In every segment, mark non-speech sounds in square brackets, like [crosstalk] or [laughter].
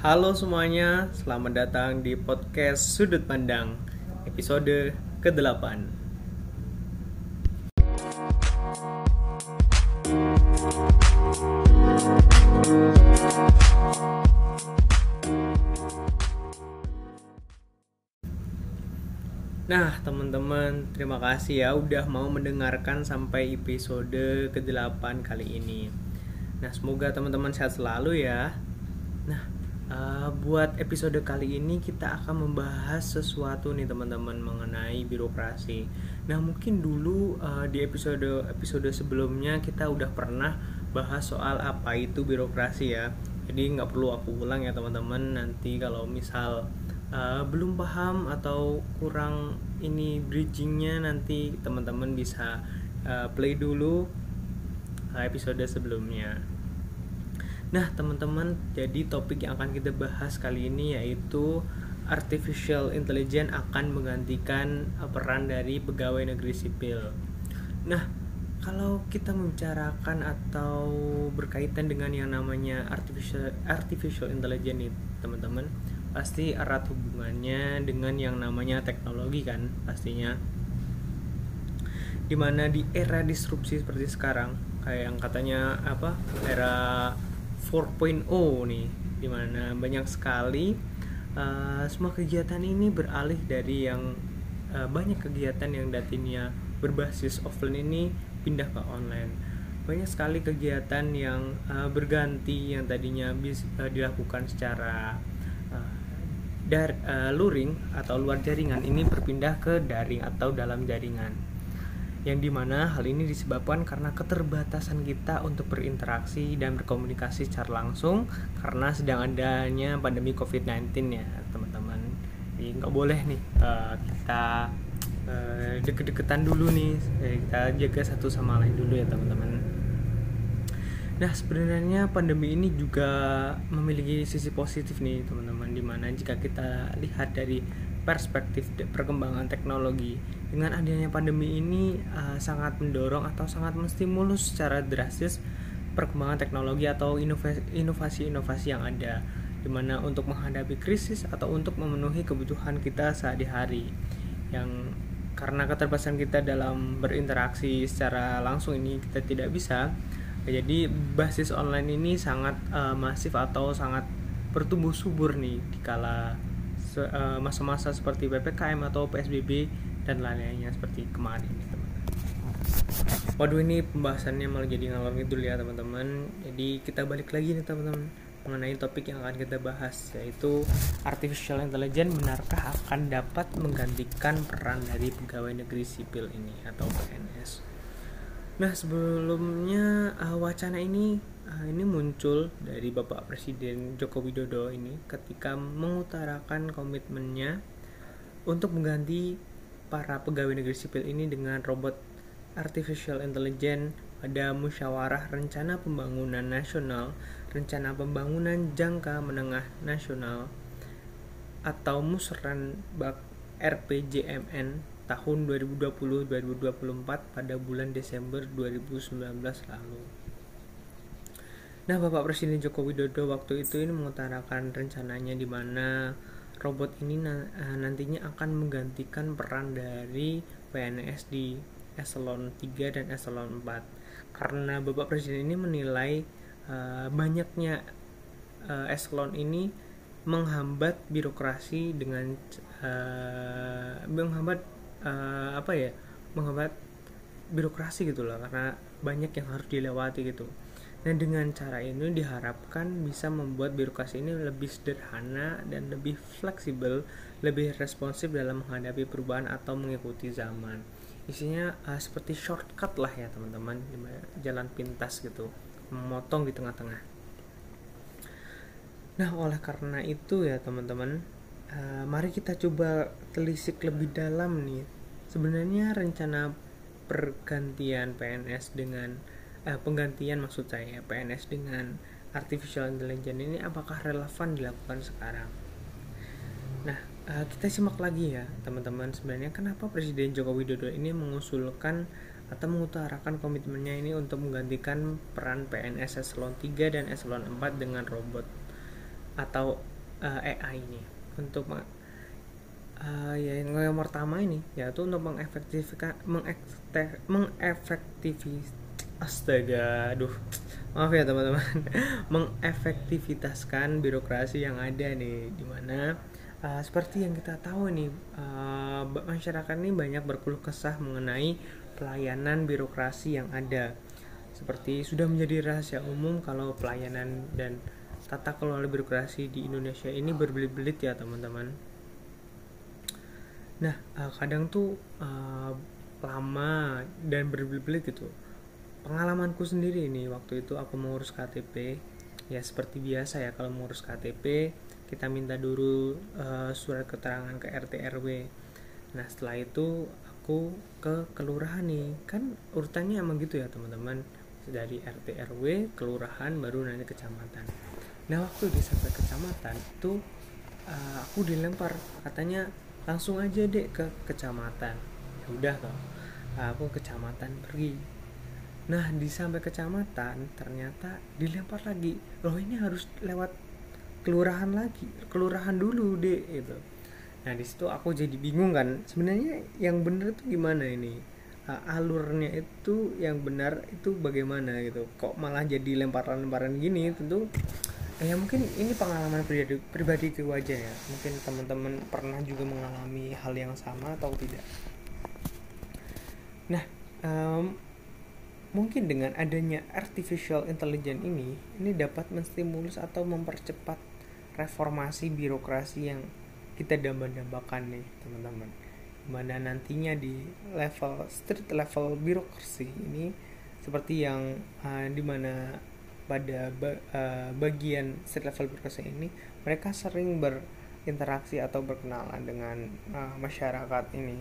Halo semuanya, selamat datang di podcast Sudut Pandang episode ke-8. Nah, teman-teman, terima kasih ya udah mau mendengarkan sampai episode ke-8 kali ini. Nah, semoga teman-teman sehat selalu ya. Uh, buat episode kali ini kita akan membahas sesuatu nih teman-teman mengenai birokrasi. Nah, mungkin dulu uh, di episode episode sebelumnya kita udah pernah bahas soal apa itu birokrasi ya. Jadi nggak perlu aku ulang ya teman-teman. Nanti kalau misal uh, belum paham atau kurang ini bridgingnya nanti teman-teman bisa uh, play dulu episode sebelumnya. Nah teman-teman jadi topik yang akan kita bahas kali ini yaitu artificial intelligence akan menggantikan peran dari pegawai negeri sipil. Nah kalau kita membicarakan atau berkaitan dengan yang namanya artificial artificial intelligence nih teman-teman pasti erat hubungannya dengan yang namanya teknologi kan pastinya di mana di era disrupsi seperti sekarang kayak yang katanya apa era 4.0 nih di mana banyak sekali uh, semua kegiatan ini beralih dari yang uh, banyak kegiatan yang datinya berbasis offline ini pindah ke online. Banyak sekali kegiatan yang uh, berganti yang tadinya bisa uh, dilakukan secara dar, uh, luring atau luar jaringan ini berpindah ke daring atau dalam jaringan yang di mana hal ini disebabkan karena keterbatasan kita untuk berinteraksi dan berkomunikasi secara langsung karena sedang adanya pandemi COVID-19 ya teman-teman. Jadi nggak boleh nih uh, kita uh, deket-deketan dulu nih kita jaga satu sama lain dulu ya teman-teman. Nah sebenarnya pandemi ini juga memiliki sisi positif nih teman-teman Di mana jika kita lihat dari perspektif perkembangan teknologi. Dengan adanya pandemi ini uh, sangat mendorong atau sangat menstimulus secara drastis perkembangan teknologi atau inovasi-inovasi yang ada Di mana untuk menghadapi krisis atau untuk memenuhi kebutuhan kita sehari-hari. Yang karena keterbatasan kita dalam berinteraksi secara langsung ini kita tidak bisa jadi basis online ini sangat uh, masif atau sangat bertumbuh subur nih di kala masa-masa seperti ppkm atau psbb dan lain-lainnya seperti kemarin teman-teman. Waduh ini pembahasannya malah jadi ngalor ngidul ya teman-teman. Jadi kita balik lagi nih teman-teman mengenai topik yang akan kita bahas yaitu artificial intelligence benarkah akan dapat menggantikan peran dari pegawai negeri sipil ini atau PNS. Nah sebelumnya uh, wacana ini ini muncul dari Bapak Presiden Joko Widodo ini ketika mengutarakan komitmennya untuk mengganti para pegawai negeri sipil ini dengan robot artificial intelligence pada musyawarah rencana pembangunan nasional, rencana pembangunan jangka menengah nasional atau musren bak RPJMN tahun 2020-2024 pada bulan Desember 2019 lalu. Nah, Bapak Presiden Joko Widodo waktu itu ini mengutarakan rencananya di mana robot ini eh, nantinya akan menggantikan peran dari PNS di eselon 3 dan eselon 4. Karena Bapak Presiden ini menilai uh, banyaknya uh, eselon ini menghambat birokrasi dengan uh, menghambat uh, apa ya menghambat birokrasi gitu loh karena banyak yang harus dilewati gitu dan dengan cara ini diharapkan bisa membuat birokrasi ini lebih sederhana dan lebih fleksibel, lebih responsif dalam menghadapi perubahan atau mengikuti zaman. Isinya uh, seperti shortcut lah ya teman-teman, jalan pintas gitu, memotong di tengah-tengah. Nah, oleh karena itu ya teman-teman, uh, mari kita coba telisik lebih dalam nih sebenarnya rencana pergantian PNS dengan uh, penggantian maksud saya PNS dengan artificial intelligence ini apakah relevan dilakukan sekarang? Nah uh, kita simak lagi ya teman-teman. Sebenarnya kenapa Presiden Joko Widodo ini mengusulkan atau mengutarakan komitmennya ini untuk menggantikan peran PNS eselon 3 dan eselon 4 dengan robot atau uh, AI ini? Untuk uh, ya yang, yang pertama ini yaitu untuk mengefektifkan mengefektivis astaga aduh. Maaf ya teman-teman. [laughs] Mengefektivitaskan birokrasi yang ada nih di mana uh, seperti yang kita tahu nih uh, masyarakat ini banyak berkeluh kesah mengenai pelayanan birokrasi yang ada. Seperti sudah menjadi rahasia umum kalau pelayanan dan tata kelola birokrasi di Indonesia ini berbelit-belit ya teman-teman. Nah uh, kadang tuh uh, lama dan berbelit-belit gitu pengalamanku sendiri ini waktu itu aku mengurus KTP ya seperti biasa ya kalau mengurus KTP kita minta dulu uh, surat keterangan ke RT RW nah setelah itu aku ke kelurahan nih. Kan urutannya emang gitu ya teman-teman. Dari RT RW kelurahan baru nanti kecamatan. Nah waktu di sampai kecamatan itu uh, aku dilempar. Katanya langsung aja dek ke kecamatan. Ya udah toh aku kecamatan pergi Nah, di sampai kecamatan ternyata dilempar lagi. Loh, ini harus lewat kelurahan lagi. Kelurahan dulu, deh itu. Nah, di situ aku jadi bingung kan. Sebenarnya yang benar itu gimana ini? Alurnya itu yang benar itu bagaimana gitu. Kok malah jadi lemparan-lemparan gini? Tentu ya mungkin ini pengalaman pribadi pribadi aja ya. Mungkin teman-teman pernah juga mengalami hal yang sama atau tidak. Nah, um, Mungkin dengan adanya artificial intelligence ini, ini dapat menstimulus atau mempercepat reformasi birokrasi yang kita damba-dambakan nih, teman-teman. Mana nantinya di level street level birokrasi ini seperti yang uh, di mana pada uh, bagian street level birokrasi ini mereka sering berinteraksi atau berkenalan dengan uh, masyarakat ini.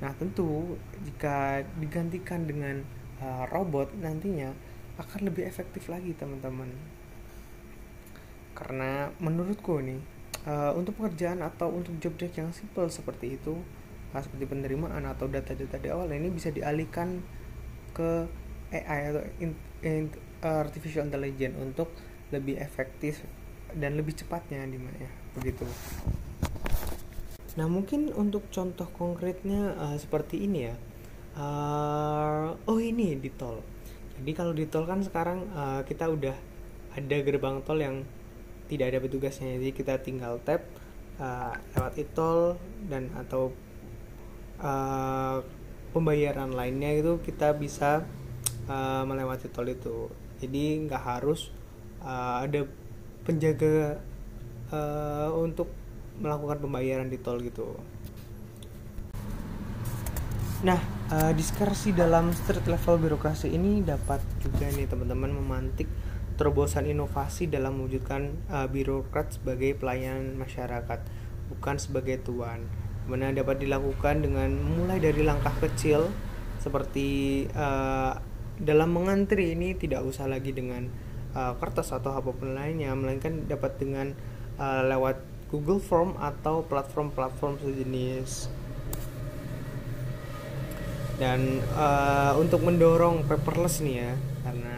Nah, tentu jika digantikan dengan uh, robot nantinya akan lebih efektif lagi teman-teman karena menurutku nih uh, untuk pekerjaan atau untuk job desk yang simple seperti itu uh, seperti penerimaan atau data-data di awal ini bisa dialihkan ke AI atau in, in, artificial intelligence untuk lebih efektif dan lebih cepatnya di mana ya begitu. Nah mungkin untuk contoh konkretnya uh, seperti ini ya uh, oh ini di tol. Jadi kalau di tol kan sekarang uh, kita udah ada gerbang tol yang tidak ada petugasnya. Jadi kita tinggal tap uh, lewat e-tol dan atau uh, pembayaran lainnya itu kita bisa uh, melewati tol itu. Jadi nggak harus uh, ada penjaga uh, untuk melakukan pembayaran di tol gitu Nah, uh, diskursi dalam street level birokrasi ini dapat juga nih teman-teman memantik terobosan inovasi dalam mewujudkan uh, birokrat sebagai pelayanan masyarakat, bukan sebagai tuan. Mana dapat dilakukan dengan mulai dari langkah kecil seperti uh, dalam mengantri ini tidak usah lagi dengan uh, kertas atau apa pun lainnya, melainkan dapat dengan uh, lewat Google Form atau platform-platform sejenis dan uh, untuk mendorong paperless nih ya karena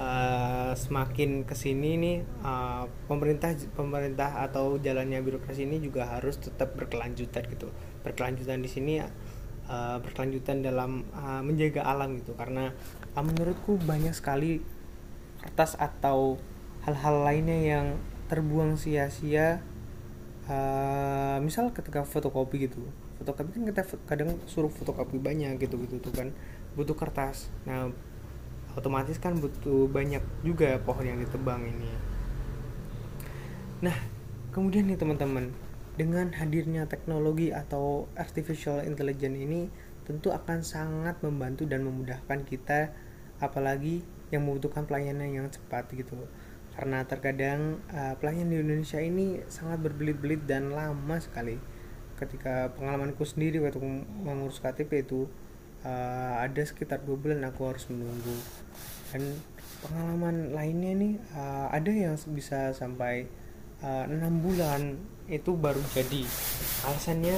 uh, semakin ke sini nih uh, pemerintah pemerintah atau jalannya birokrasi ini juga harus tetap berkelanjutan gitu. Berkelanjutan di sini uh, berkelanjutan dalam uh, menjaga alam gitu. Karena uh, menurutku banyak sekali kertas atau hal-hal lainnya yang terbuang sia-sia uh, misal ketika fotokopi gitu fotokopi kan kita kadang suruh fotokopi banyak gitu gitu tuh kan. Butuh kertas. Nah otomatis kan butuh banyak juga pohon yang ditebang ini. Nah kemudian nih teman-teman dengan hadirnya teknologi atau artificial intelligence ini tentu akan sangat membantu dan memudahkan kita apalagi yang membutuhkan pelayanan yang cepat gitu. Karena terkadang uh, pelayanan di Indonesia ini sangat berbelit-belit dan lama sekali ketika pengalamanku sendiri waktu mengurus KTP itu uh, ada sekitar dua bulan aku harus menunggu. Dan pengalaman lainnya nih uh, ada yang bisa sampai eh, enam uh, bulan itu baru jadi. Alasannya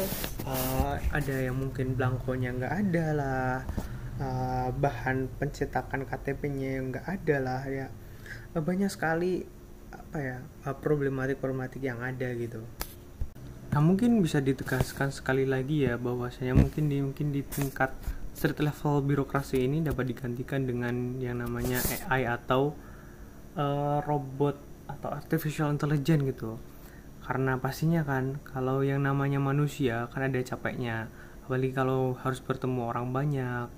uh, ada yang mungkin blankonya nggak ada lah uh, bahan pencetakan KTP-nya yang nggak ada lah ya. Banyak sekali apa ya uh, problematik-problematik yang ada gitu nah mungkin bisa ditegaskan sekali lagi ya bahwasanya mungkin di mungkin di tingkat street level birokrasi ini dapat digantikan dengan yang namanya AI atau uh, robot atau artificial intelligence gitu. Karena pastinya kan kalau yang namanya manusia kan ada capeknya. Apalagi kalau harus bertemu orang banyak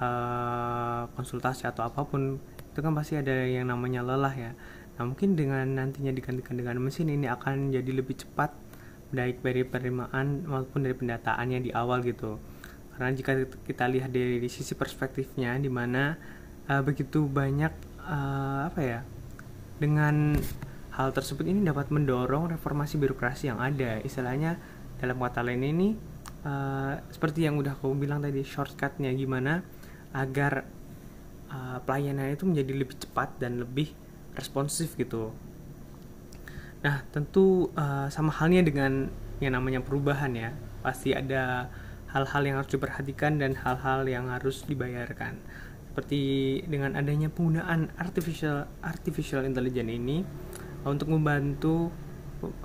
uh, konsultasi atau apa pun itu kan pasti ada yang namanya lelah ya. Nah mungkin dengan nantinya digantikan dengan mesin ini akan jadi lebih cepat baik dari penerimaan maupun dari pendataannya di awal gitu. Karena jika kita lihat dari, sisi perspektifnya di mana uh, begitu banyak uh, apa ya dengan hal tersebut ini dapat mendorong reformasi birokrasi yang ada. Istilahnya dalam kata lain ini uh, seperti yang udah aku bilang tadi shortcutnya gimana agar uh, pelayanan itu menjadi lebih cepat dan lebih responsif gitu nah tentu uh, sama halnya dengan yang namanya perubahan ya. Pasti ada hal-hal yang harus diperhatikan dan hal-hal yang harus dibayarkan. Seperti dengan adanya penggunaan artificial artificial intelligence ini untuk membantu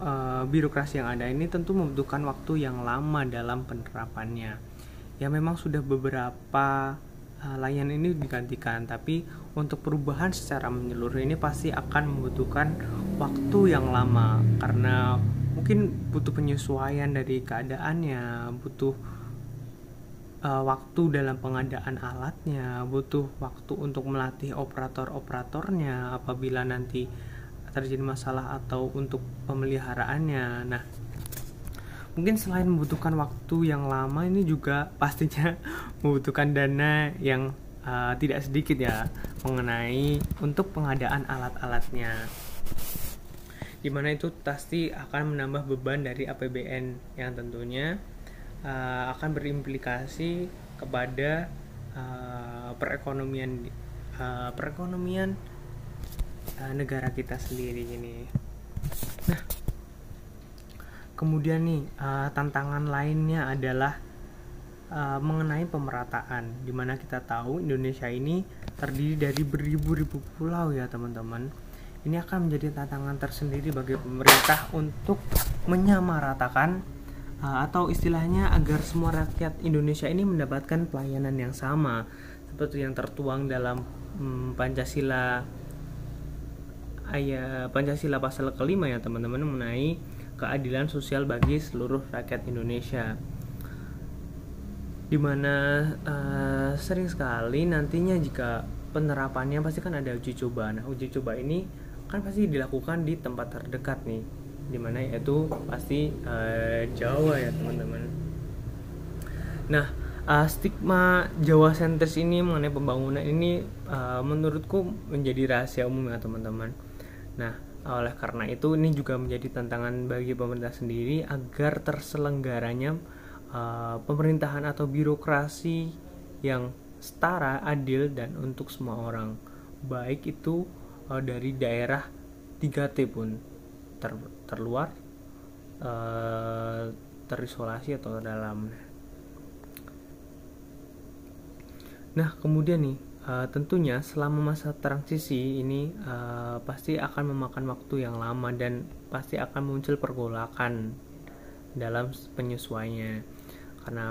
uh, birokrasi yang ada ini tentu membutuhkan waktu yang lama dalam penerapannya. Ya memang sudah beberapa uh, layanan ini digantikan tapi untuk perubahan secara menyeluruh ini pasti akan membutuhkan waktu yang lama karena mungkin butuh penyesuaian dari keadaannya butuh uh, waktu dalam pengadaan alatnya, butuh waktu untuk melatih operator-operatornya apabila nanti terjadi masalah atau untuk pemeliharaannya. Nah, mungkin selain membutuhkan waktu yang lama ini juga [laughs] pastinya membutuhkan dana yang uh, tidak sedikit ya mengenai untuk pengadaan alat-alatnya. Di mana itu pasti akan menambah beban dari APBN yang tentunya uh, akan berimplikasi kepada uh, perekonomian uh, perekonomian uh, negara kita sendiri ini. Nah, kemudian nih uh, tantangan lainnya adalah uh, mengenai pemerataan, di mana kita tahu Indonesia ini terdiri dari beribu-ribu pulau ya teman-teman. Ini akan menjadi tantangan tersendiri bagi pemerintah untuk menyamaratakan uh, atau istilahnya agar semua rakyat Indonesia ini mendapatkan pelayanan yang sama seperti yang tertuang dalam um, Pancasila ayat Pancasila pasal kelima ya teman-teman mengenai keadilan sosial bagi seluruh rakyat Indonesia. Di mana uh, sering sekali nantinya jika penerapannya pasti kan ada uji coba. Nah uji coba ini kan pasti dilakukan di tempat terdekat nih di mana yaitu pasti uh, Jawa ya teman-teman. Nah uh, stigma Jawa sentris ini mengenai pembangunan ini uh, menurutku menjadi rahasia umum ya teman-teman. Nah oleh karena itu ini juga menjadi tantangan bagi pemerintah sendiri agar terselenggaranya uh, pemerintahan atau birokrasi yang setara, adil dan untuk semua orang. Baik itu uh, dari daerah 3T pun ter, terluar uh, terisolasi atau dalam. Nah kemudian nih uh, tentunya selama masa transisi ini uh, pasti akan memakan waktu yang lama dan pasti akan muncul pergolakan dalam penyesuaiannya karena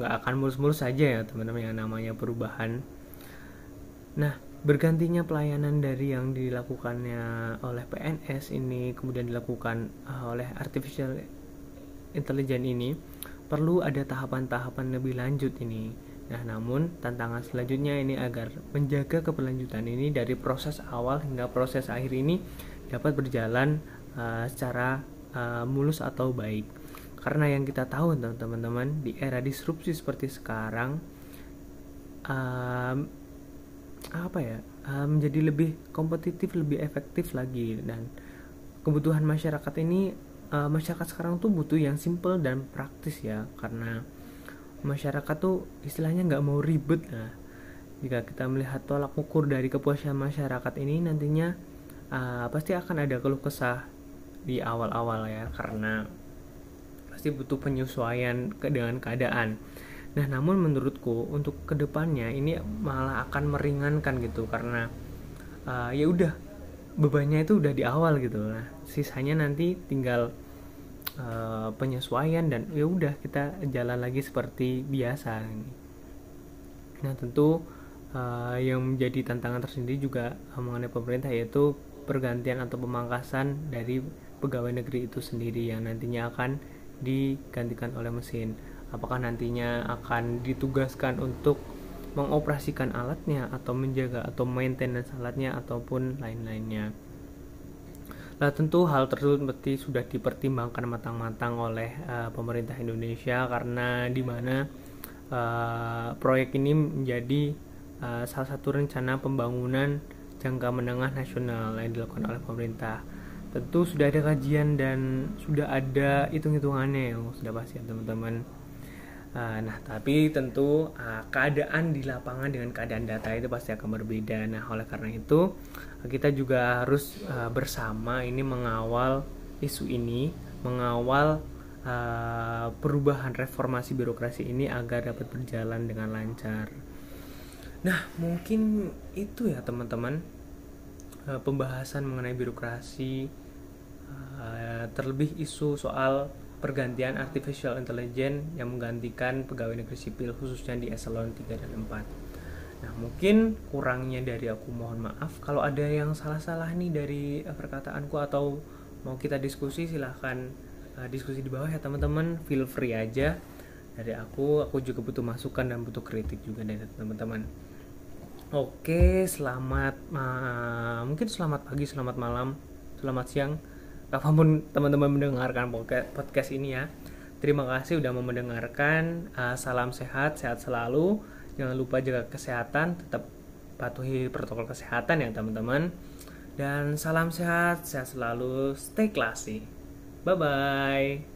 nggak uh, akan mulus-mulus saja ya teman-teman yang namanya perubahan nah bergantinya pelayanan dari yang dilakukannya oleh PNS ini kemudian dilakukan uh, oleh artificial intelligence ini perlu ada tahapan-tahapan lebih lanjut ini. Nah, namun tantangan selanjutnya ini agar menjaga keberlanjutan ini dari proses awal hingga proses akhir ini dapat berjalan uh, secara uh, mulus atau baik. Karena yang kita tahu teman-teman di era disrupsi seperti sekarang uh, apa ya uh, menjadi lebih kompetitif lebih efektif lagi dan kebutuhan masyarakat ini uh, masyarakat sekarang tuh butuh yang simple dan praktis ya karena masyarakat tuh istilahnya nggak mau ribet lah jika kita melihat tolak ukur dari kepuasan masyarakat ini nantinya uh, pasti akan ada keluh kesah di awal-awal ya karena pasti butuh penyesuaian ke dengan keadaan. Nah, namun menurutku untuk ke depannya ini malah akan meringankan gitu karena uh, ya udah bebannya itu udah di awal gitu. Nah sisanya nanti tinggal uh, penyesuaian dan ya udah kita jalan lagi seperti biasa nah tentu uh, yang menjadi tantangan tersendiri juga mengenai pemerintah yaitu pergantian atau pemangkasan dari pegawai negeri itu sendiri yang nantinya akan digantikan oleh mesin apakah nantinya akan ditugaskan untuk mengoperasikan alatnya atau menjaga atau maintenance alatnya ataupun lain-lainnya. Nah tentu hal tersebut berarti sudah dipertimbangkan matang-matang oleh uh, pemerintah Indonesia karena di mana uh, proyek ini menjadi uh, salah satu rencana pembangunan jangka menengah nasional yang dilakukan oleh pemerintah. Tentu sudah ada kajian dan sudah ada hitung-hitungannya yang sudah pasti ya teman-teman nah, tapi tentu uh, keadaan di lapangan dengan keadaan data itu pasti akan berbeda. Nah, oleh karena itu kita juga harus uh, bersama ini mengawal isu ini, mengawal perubahan reformasi birokrasi ini agar dapat berjalan dengan lancar. Nah, mungkin itu ya teman-teman pembahasan mengenai birokrasi, terlebih isu soal pergantian artificial intelligence yang menggantikan pegawai negeri sipil khususnya di eselon 3 dan 4. Nah, mungkin kurangnya dari aku mohon maaf. Kalau ada yang salah-salah nih dari eh, perkataanku atau mau kita diskusi silahkan uh, diskusi di bawah ya teman-teman. Feel free aja. Dari aku aku juga butuh masukan dan butuh kritik juga dari teman-teman. Oke selamat uh, mungkin selamat pagi selamat malam selamat siang kapan pun teman-teman mendengarkan podcast ini ya. Terima kasih udah mau mendengarkan. Uh, salam sehat, sehat selalu. Jangan lupa jaga kesehatan, tetap patuhi protokol kesehatan ya teman-teman. Dan salam sehat, sehat selalu, stay classy. Bye bye.